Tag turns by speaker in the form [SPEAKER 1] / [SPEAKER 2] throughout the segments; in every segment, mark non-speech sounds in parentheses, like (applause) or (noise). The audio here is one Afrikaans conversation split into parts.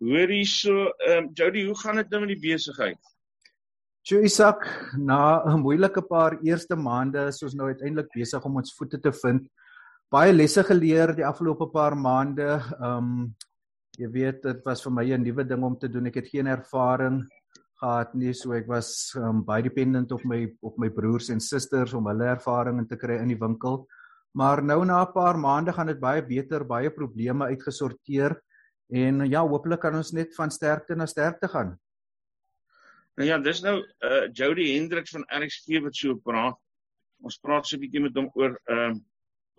[SPEAKER 1] Hoorie so, ehm um, Jody, hoe gaan dit nou met die besigheid?
[SPEAKER 2] Jo Isak, na 'n moeilike paar eerste maande is ons nou uiteindelik besig om ons voete te vind. Baie lesse geleer die afgelope paar maande. Ehm um, jy weet, dit was vir my 'n nuwe ding om te doen. Ek het geen ervaring gehad nie, so ek was um, baie dependent op my op my broers en susters om hulle ervarings te kry in die winkel. Maar nou na 'n paar maande gaan dit baie beter, baie probleme uitgesorteer. En ja, hopelik kan ons net van sterkte na sterkte gaan.
[SPEAKER 1] Nou ja, dis nou uh Jody Hendriks van RXG wat so praat. Ons praat so 'n bietjie met hom oor ehm uh,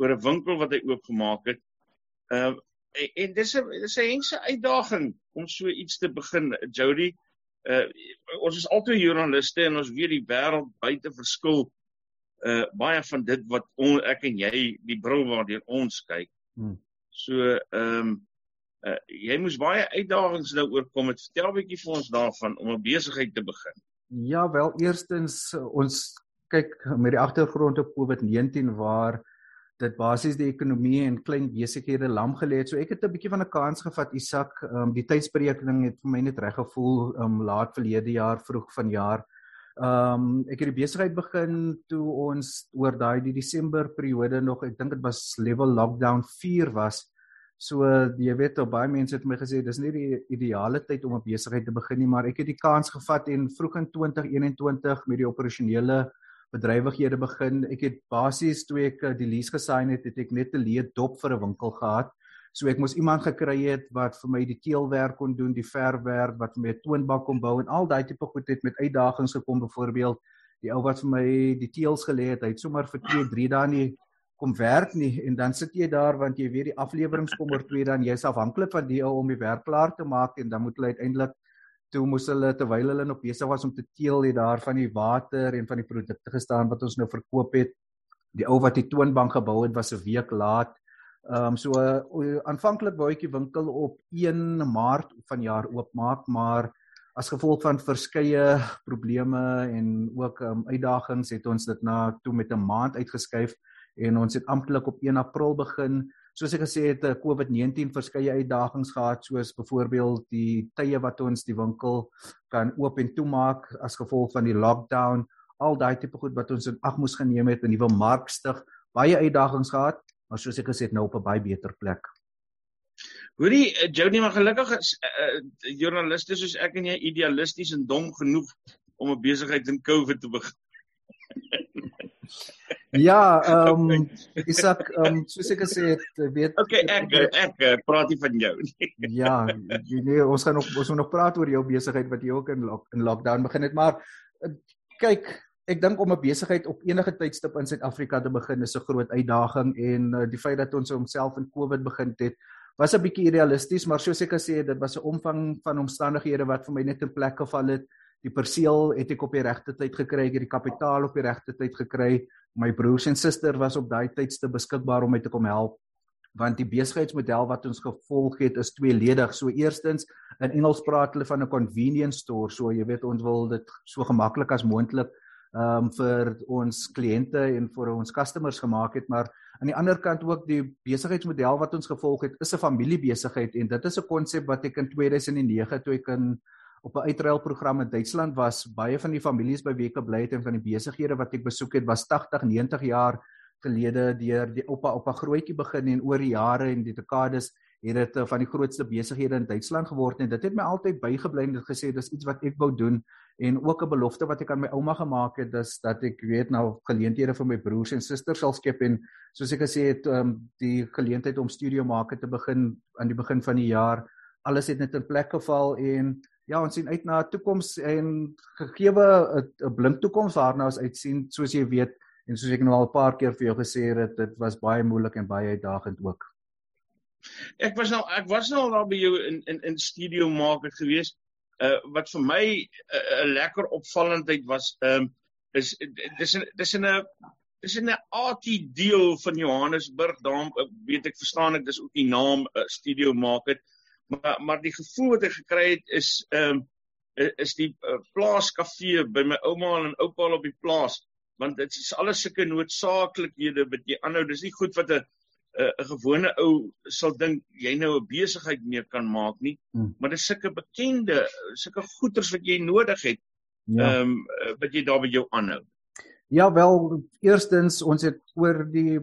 [SPEAKER 1] oor 'n winkel wat hy oop gemaak het. Uh en, en dis 'n dis 'n hense uitdaging om so iets te begin. Jody, uh ons is altyd joernaliste en ons weet die wêreld buite verskil uh baie van dit wat on, ek en jy die bril waardeur ons kyk. Hmm. So ehm um, Uh, jy moes baie uitdagings nou oorkom. Het vertel bietjie vir ons daarvan om 'n besigheid te begin.
[SPEAKER 2] Ja, wel eerstens ons kyk met die agtergrond op COVID-19 waar dit basies die ekonomie en klein besighede lam gelê het. So ek het 'n bietjie van 'n kans gevat, Isak. Um, die tydsberekening het vir my net reg gevoel um laat verlede jaar, vroeg vanjaar. Um ek het die besigheid begin toe ons oor daai die Desember periode nog, ek dink dit was level lockdown 4 was. So jy weet op baie mense het my gesê dis nie die ideale tyd om 'n besigheid te begin nie, maar ek het die kans gevat en vroeg in 2021 met die operasionele bedrywighede begin. Ek het basies toe ek eh, die lease gesign het, het ek net 'n leë dop vir 'n winkel gehad. So ek moes iemand gekry het wat vir my die teelwerk kon doen, die verfwerk, wat vir my 'n toonbank kon bou en al daai tipe goed het met uitdagings gekom byvoorbeeld die ou wat vir my die teels gelê het, hy het sommer vir 2, 3 dae nie kom werk nie en dan sit jy daar want jy weet die afleweringe kom oor twee dan jy's afhanklik van die ou om die werk klaar te maak en dan moet hulle uiteindelik toe moes hulle terwyl hulle nog besig was om te teel hier daar van die water en van die produkte gestaan wat ons nou verkoop het. Die ou wat die toonbank gebou het was 'n week laat. Ehm um, so uh, aanvanklik wou ek die winkel op 1 Maart vanjaar oopmaak maar as gevolg van verskeie probleme en ook um, uitdagings het ons dit na toe met 'n maand uitgeskuif en ons het amptelik op 1 April begin. Soos ek gesê het, COVID-19 verskeie uitdagings gehad soos byvoorbeeld die tye wat ons die winkel kan oop en toemaak as gevolg van die lockdown, al daai tipe goed wat ons in ag moes geneem het, 'n nuwe mark stig, baie uitdagings gehad, maar soos ek gesê het, nou op 'n baie beter plek.
[SPEAKER 1] Hoorie, uh, Jody, maar gelukkig is uh, joernaliste soos ek en jy idealisties en dom genoeg om 'n besigheid in COVID te begin. (laughs)
[SPEAKER 2] Ja, (laughs) ehm um, Isak, ehm um, soos ek gesê het, weet
[SPEAKER 1] Okay, ek ek, ek praat nie van jou nie. (laughs)
[SPEAKER 2] Ja, jy nee, ons gaan nog ons moet nog praat oor jou besigheid wat jy ook in lock, in lockdown begin het, maar uh, kyk, ek dink om 'n besigheid op enige tydstip in Suid-Afrika te begin is 'n groot uitdaging en uh, die feit dat ons homself in COVID begin het was 'n bietjie irrealisties, maar soos ek gesê het, dit was 'n omvang van omstandighede wat vir my net in plek geval het die perseel het ek op die regte tyd gekry, ek het die kapitaal op die regte tyd gekry. My broers en suster was op daai tydste beskikbaar om my te kom help want die besigheidsmodel wat ons gevolg het is tweeledig. So eerstens in Engels praat hulle van 'n convenience store. So jy weet ons wil dit so gemaklik as moontlik ehm um, vir ons kliënte en vir ons customers gemaak het, maar aan die ander kant ook die besigheidsmodel wat ons gevolg het is 'n familiebesigheid en dit is 'n konsep wat ek in 2009 toe ek in op 'n uitruilprogram in Duitsland was baie van die families by wie ek gebly het en van die besighede wat ek besoek het was 80, 90 jaar gelede deur die oupa op 'n grootjie begin en oor die jare en die dekades het dit eh, van die grootste besighede in Duitsland geword en dit het my altyd bygebly en dit gesê dis iets wat ek wou doen. En ook 'n belofte wat ek aan my ouma gemaak het dis dat ek weet nou geleenthede vir my broers en susters sal skep en soos ek gesê het um, die geleentheid om studio maak te begin aan die begin van die jaar alles het net in plek geval en ja, ons sien uit na 'n toekoms en gegeewe 'n blink toekoms waarna ons uitsien, soos jy weet en soos ek nou al 'n paar keer vir jou gesê het, dit was baie moeilik en baie uitdagend ook.
[SPEAKER 1] Ek was nou ek was nou al daar by jou in in in studio maak het gewees. Uh wat vir my 'n uh, lekker opvallendheid was, ehm um, is dis dis in 'n dis in 'n AT deel van Johannesburg, daarom weet ek verstaan ek dis ook die naam uh, studio maak het maar maar die gevoel wat ek gekry het is ehm um, is die uh, plaaskafee by my ouma en oupa op die plaas want dit is alles sulke noodsaaklikhede wat jy aanhou dis nie goed wat 'n 'n uh, gewone ou sal dink jy nou 'n besigheid mee kan maak nie, hmm. maar dis sulke bekende, sulke goederes wat jy nodig het. Ja. Ehm ja. um, wat jy daar by jou aanhou.
[SPEAKER 2] Ja wel, eerstens ons het oor die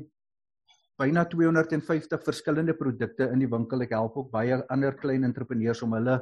[SPEAKER 2] byna 250 verskillende produkte in die winkel. Ek help ook baie ander klein entrepreneurs om hulle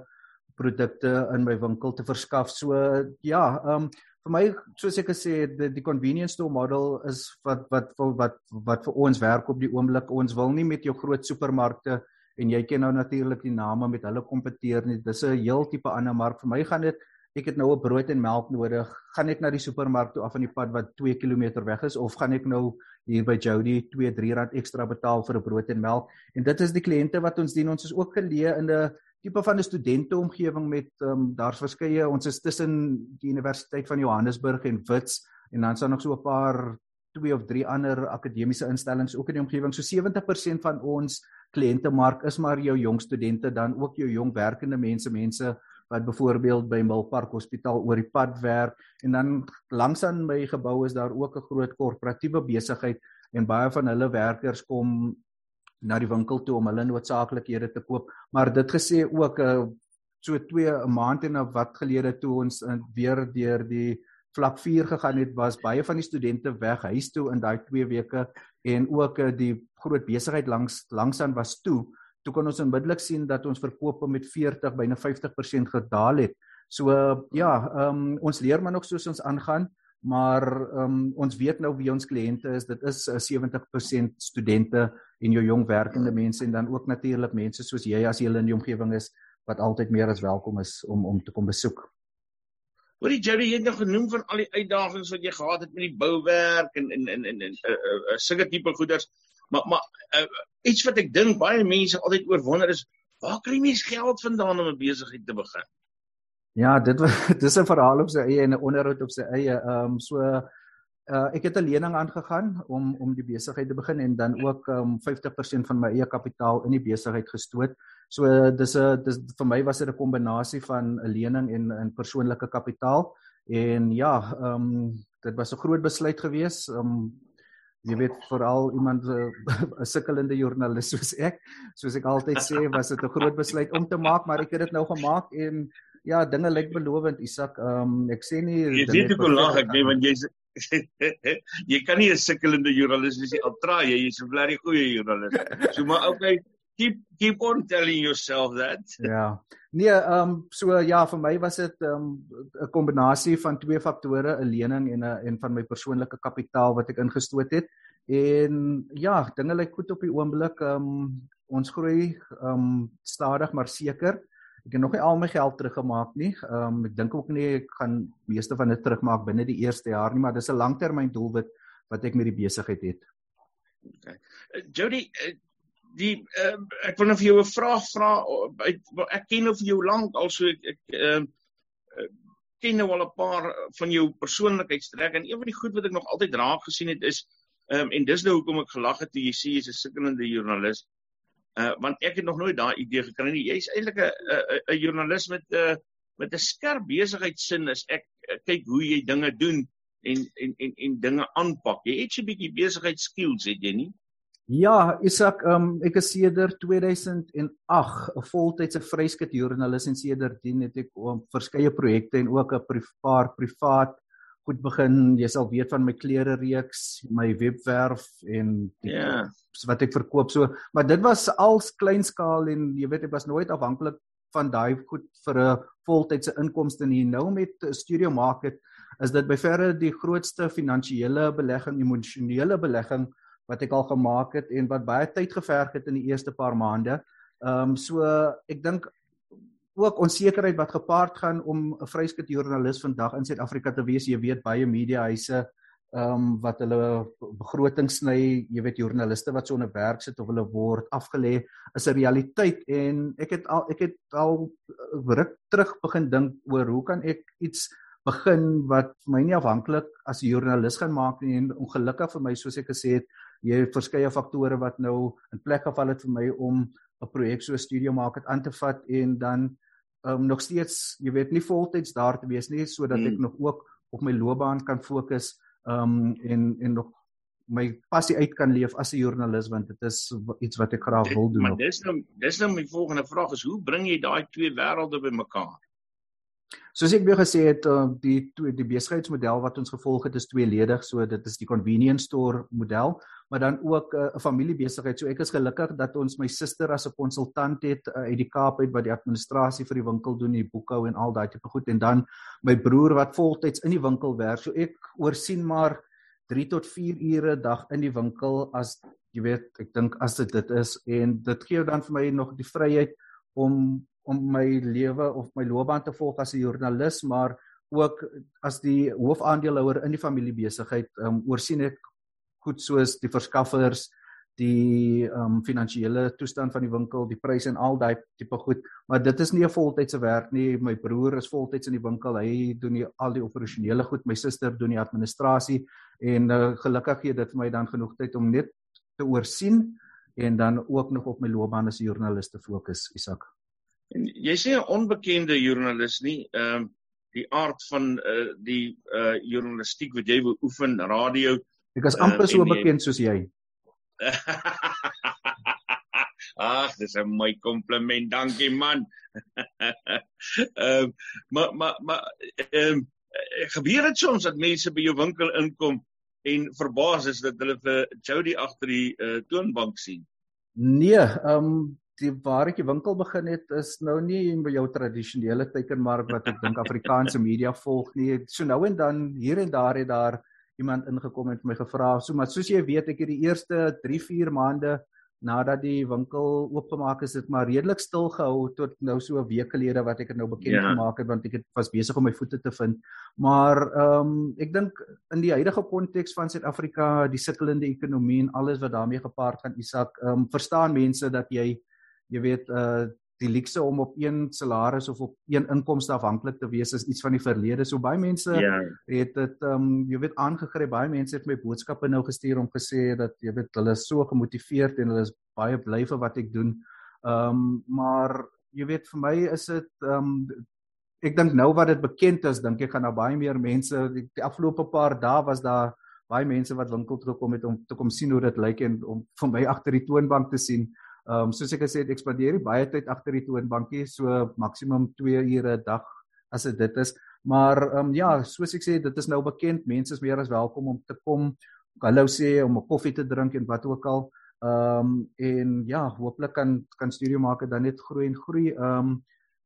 [SPEAKER 2] produkte in my winkel te verskaf. So ja, ehm um, vir my soos ek gesê het, die, die convenience store model is wat wat wat wat wat vir ons werk op die oomblik. Ons wil nie met jou groot supermarkte en jy ken nou natuurlik die name met hulle kompeteer nie. Dis 'n heel tipe ander mark. Vir my gaan dit ek het nou 'n brood en melk nodig. Gaan ek na die supermark toe af van die pad wat 2 km weg is of gaan ek nou hier by Jody 2 3 rand ekstra betaal vir 'n brood en melk? En dit is die kliënte wat ons dien. Ons is ook geleë in 'n tipe van 'n studente omgewing met ehm um, daar's verskeie ons is tussen die Universiteit van Johannesburg en Wits en dan is daar nog so 'n paar twee of drie ander akademiese instellings ook in die omgewing. So 70% van ons kliëntemark is maar jou jong studente dan ook jou jong werkende mense, mense wat byvoorbeeld by Milpark Hospitaal oor die pad werk. En dan langs aan my gebou is daar ook 'n groot korporatiewe besigheid en baie van hulle werkers kom na die winkel toe om hulle noodsaaklikhede te koop. Maar dit gesê ook 'n uh, so 2 'n maand en 'n wat gelede toe ons uh, weer deur die vlak 4 gegaan het was baie van die studente weg huis toe in daai 2 weke. En ook uh, die groot besigheid langs langsaan was toe toe kon ons onmiddellik sien dat ons verkope met 40 byna 50% gedaal het. So ja, ehm um, ons leer maar nog soos ons aangaan, maar ehm um, ons weet nou wie ons kliënte is. Dit is 'n uh, 70% studente en jou jong werkende mense en dan ook natuurlik mense soos jy as jy in die omgewing is wat altyd meer as welkom is om om te kom besoek.
[SPEAKER 1] Hoorie Jerry, jy het nou genoem van al die uitdagings wat jy gehad het met die bouwerk en en en en, en uh, uh, uh, sulke tipe goeders. Maar maar uh, iets wat ek dink baie mense altyd oor wonder is, waar kry mens geld vandaan om 'n besigheid te begin?
[SPEAKER 2] Ja, dit (laughs) dis 'n verhaal op sy eie en 'n onderhoud op sy eie. Ehm um, so uh, ek het 'n lening aangegaan om om die besigheid te begin en dan ook um, 50% van my eie kapitaal in die besigheid gestoot. So dis 'n dis vir my was dit 'n kombinasie van 'n lening en 'n persoonlike kapitaal. En ja, ehm um, dit was 'n groot besluit geweest. Ehm um, jy weet veral iemand eh, (laughs) 'n uh, sukkelende joernalis soos ek. Soos ek altyd sê was dit 'n groot besluit om te maak maar ek het dit nou gemaak en ja dinge lyk belovend Isak. Um, ek sê nie
[SPEAKER 1] jy weet hoe lag ek nee want jy (laughs) jy kan nie 'n sukkelende joernalis wees al try jy jy's 'n baie goeie joernalis so maar okay keep keep on telling yourself that.
[SPEAKER 2] Ja. Nee ehm um, so ja vir my was dit ehm, 'n um, kombinasie van twee faktore 'n lening en 'n en van my persoonlike kapitaal wat ek ingestoot het. En ja dinge lyk goed op die oomblik ehm um, ons groei ehm um, stadig maar seker. Ek het nog nie al my geld teruggemaak nie. Ehm um, ek dink ook nie ek gaan meeste van dit terugmaak binne die eerste jaar nie maar dis 'n langtermyn doelwit wat ek met die besigheid het.
[SPEAKER 1] Okay. Uh, Jody, uh, die uh, ek wil net vir jou 'n vraag vra ek ken nou vir jou lank al so ek ek uh, ken nou al 'n paar van jou persoonlikheidstrek en een van die goed wat ek nog altyd raak gesien het is um, en dis nou hoekom ek gelag het toe jy sê jy's 'n sukkelende joernalis uh, want ek het nog nooit daai idee gekry nie. Jy's eintlik 'n 'n joernalis met 'n uh, met 'n skerp besigheidsin as ek uh, kyk hoe jy dinge doen en en en en dinge aanpak. Jy het so 'n bietjie besigheidskills het jy nie
[SPEAKER 2] Ja, Isak, um, ek is sedert 2008 'n voltydse vryskut joernalis en sedertdien het ek um, verskeie projekte en ook 'n privaat privaat goed begin. Jy sal weet van my klere reeks, my webwerf en
[SPEAKER 1] ja, yeah.
[SPEAKER 2] wat ek verkoop so, maar dit was als kleinskaal en jy weet ek was nooit afhanklik van daai goed vir 'n voltydse inkomste nie. Nou met Studio Market is dit by verre die grootste finansiële belegging, emosionele belegging wat ek al gemaak het en wat baie tyd geverg het in die eerste paar maande. Ehm um, so ek dink ook onsekerheid wat gepaard gaan om 'n vryskut joernalis vandag in Suid-Afrika te wees. Jy weet baie mediahuise ehm um, wat hulle begroting sny, jy weet joernaliste wat sonder werk sit of hulle word afgelê is 'n realiteit en ek het al ek het al ruk terug begin dink oor hoe kan ek iets begin wat my nie afhanklik as 'n joernalis gaan maak nie en ongelukkig vir my soos ek gesê het jy het verskeie faktore wat nou in plek geval het vir my om 'n projek so studio maak het aan te vat en dan um, nog steeds jy weet nie voltyds daar te wees nie sodat ek hmm. nog ook op my loopbaan kan fokus um en en nog my passie uit kan leef as 'n joernalis want dit is iets wat ek graag wil doen.
[SPEAKER 1] Maar dis nou dis nou my volgende vraag is hoe bring jy daai twee wêrelde bymekaar?
[SPEAKER 2] Soos ek weer gesê het, uh, die die besigheidsmodel wat ons gevolg het is tweeledig, so dit is die convenience store model, maar dan ook uh, 'n uh, familiebesigheid. So ek is gelukkig dat ons my suster as 'n konsultant het uh, uit die Kaap uit wat die administrasie vir die winkel doen, die boekhou en al daai tipe goed en dan my broer wat voltyds in die winkel werk. So ek oorsien maar 3 tot 4 ure 'n dag in die winkel as jy weet, ek dink as dit dit is en dit gee dan vir my nog die vryheid om om my lewe of my loopbaan te volg as 'n joernalis, maar ook as die hoofaandeelhouer in die familiebesigheid, um, oorsien ek goed soos die verskaffers, die um finansiële toestand van die winkel, die pryse en al daai tipe goed, maar dit is nie 'n voltydse werk nie. My broer is voltyds in die winkel. Hy doen die, al die operasionele goed. My suster doen die administrasie en uh, gelukkig gee dit vir my dan genoeg tyd om net te oorsien en dan ook nog op my loopbaan as 'n joernalis te fokus, Isak.
[SPEAKER 1] En jy sê 'n onbekende joernalis nie, ehm uh, die aard van uh, die uh journalistiek wat jy beoefen, radio.
[SPEAKER 2] Ek is amper uh, so bekend jy... soos jy. (laughs)
[SPEAKER 1] Ag, dis 'n mooi kompliment. Dankie man. (laughs) Ehm uh, maar maar maar ehm uh, gebeur dit soms dat mense by jou winkel inkom en verbaas is dat hulle vir Jody agter die uh, toonbank sien?
[SPEAKER 2] Nee, ehm um, die waar ek die winkel begin het is nou nie by jou tradisionele teikenmark wat ek dink Afrikaanse media volg nie. So nou en dan hier en daar het daar iemand ingekom en my gevra, so maar soos jy weet, ek het die eerste 3-4 maande nadat die winkel oopgemaak is, dit maar redelik stil gehou tot nou so 'n week gelede wat ek dit nou bekend ja. gemaak het want ek het was besig om my voete te vind. Maar ehm um, ek dink in die huidige konteks van Suid-Afrika, die sukkelende ekonomie en alles wat daarmee gepaard gaan, Isak, ehm um, verstaan mense dat jy jy weet uh die luukse om op een salaris of op een inkomste afhanklik te wees is iets van die verlede. So baie mense ja. het dit um jy weet aangegryp. Baie mense het my boodskappe nou gestuur om gesê dat jy weet hulle is so gemotiveerd en hulle is baie bly vir wat ek doen. Um maar jy weet vir my is dit um ek dink nou wat dit bekend is, dink ek gaan nou baie meer mense die, die afgelope paar dae was daar baie mense wat winkel toe gekom het om te kom sien hoe dit lyk en om vir my agter die toonbank te sien. Ehm um, soos ek gesê het, ek spandeer baie tyd agter die toonbankie, so maksimum 2 ure 'n dag as dit is. Maar ehm um, ja, soos ek sê, dit is nou bekend, mense is meer as welkom om te kom, hallo sê om 'n koffie te drink en wat ook al. Ehm um, en ja, hooplik kan kan studio maak dan net groei en groei. Ehm um,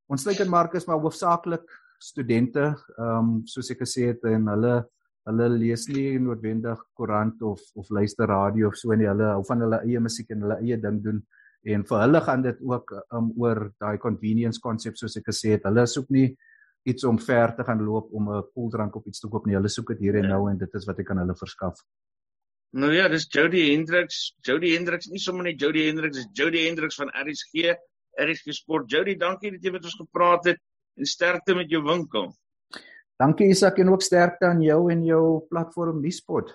[SPEAKER 2] ons teikenmark is maar hoofsaaklik studente, ehm um, soos ek gesê het en hulle hulle lees nie noodwendig koerant of of luister radio of so nie. Hulle hou van hulle eie musiek en hulle eie ding doen en vir hulle gaan dit ook um, oor daai convenience konsep soos ek gesê het. Hulle soek nie iets om ver te gaan loop om 'n koeldrank of iets te koop nie. Hulle soek dit hier en ja. nou en dit is wat ek aan hulle verskaf.
[SPEAKER 1] Nou ja, dis Jody Hendricks. Jody Hendricks, nie sommer net Jody Hendricks, dis Jody Hendricks van RSG, RSG Sport. Jody, dankie dat jy met ons gepraat het en sterkte met jou winkel.
[SPEAKER 2] Dankie Isak en ook sterkte aan jou en jou platform Nuuspot.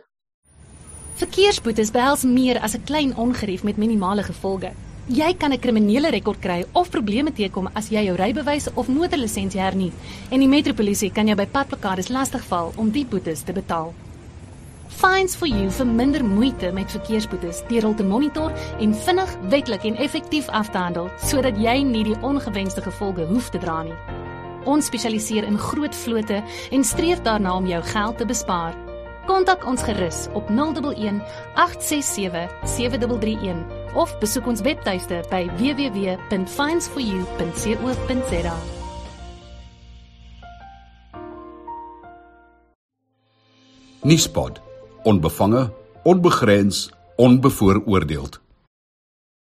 [SPEAKER 3] Verkeersboetes behels meer as 'n klein ongerief met minimale gevolge. Jy kan 'n kriminele rekord kry of probleme teekom as jy jou rybewys of motorlisensie hernie. En die metropolisie kan jou by padplakkades lastigval om die boetes te betaal. Fines for you vir minder moeite met verkeersboetes deur hul te monitor en vinnig, wettelik en effektief af te handel sodat jy nie die ongewenste gevolge hoef te dra nie. Ons spesialiseer in groot vlote en streef daarna om jou geld te bespaar. Kontak ons gerus op 011 867 7331 of besoek ons webtuiste by www.finds4u.co.za.
[SPEAKER 4] Nispod. Onbevange, onbegrens, onbevooroordeeld.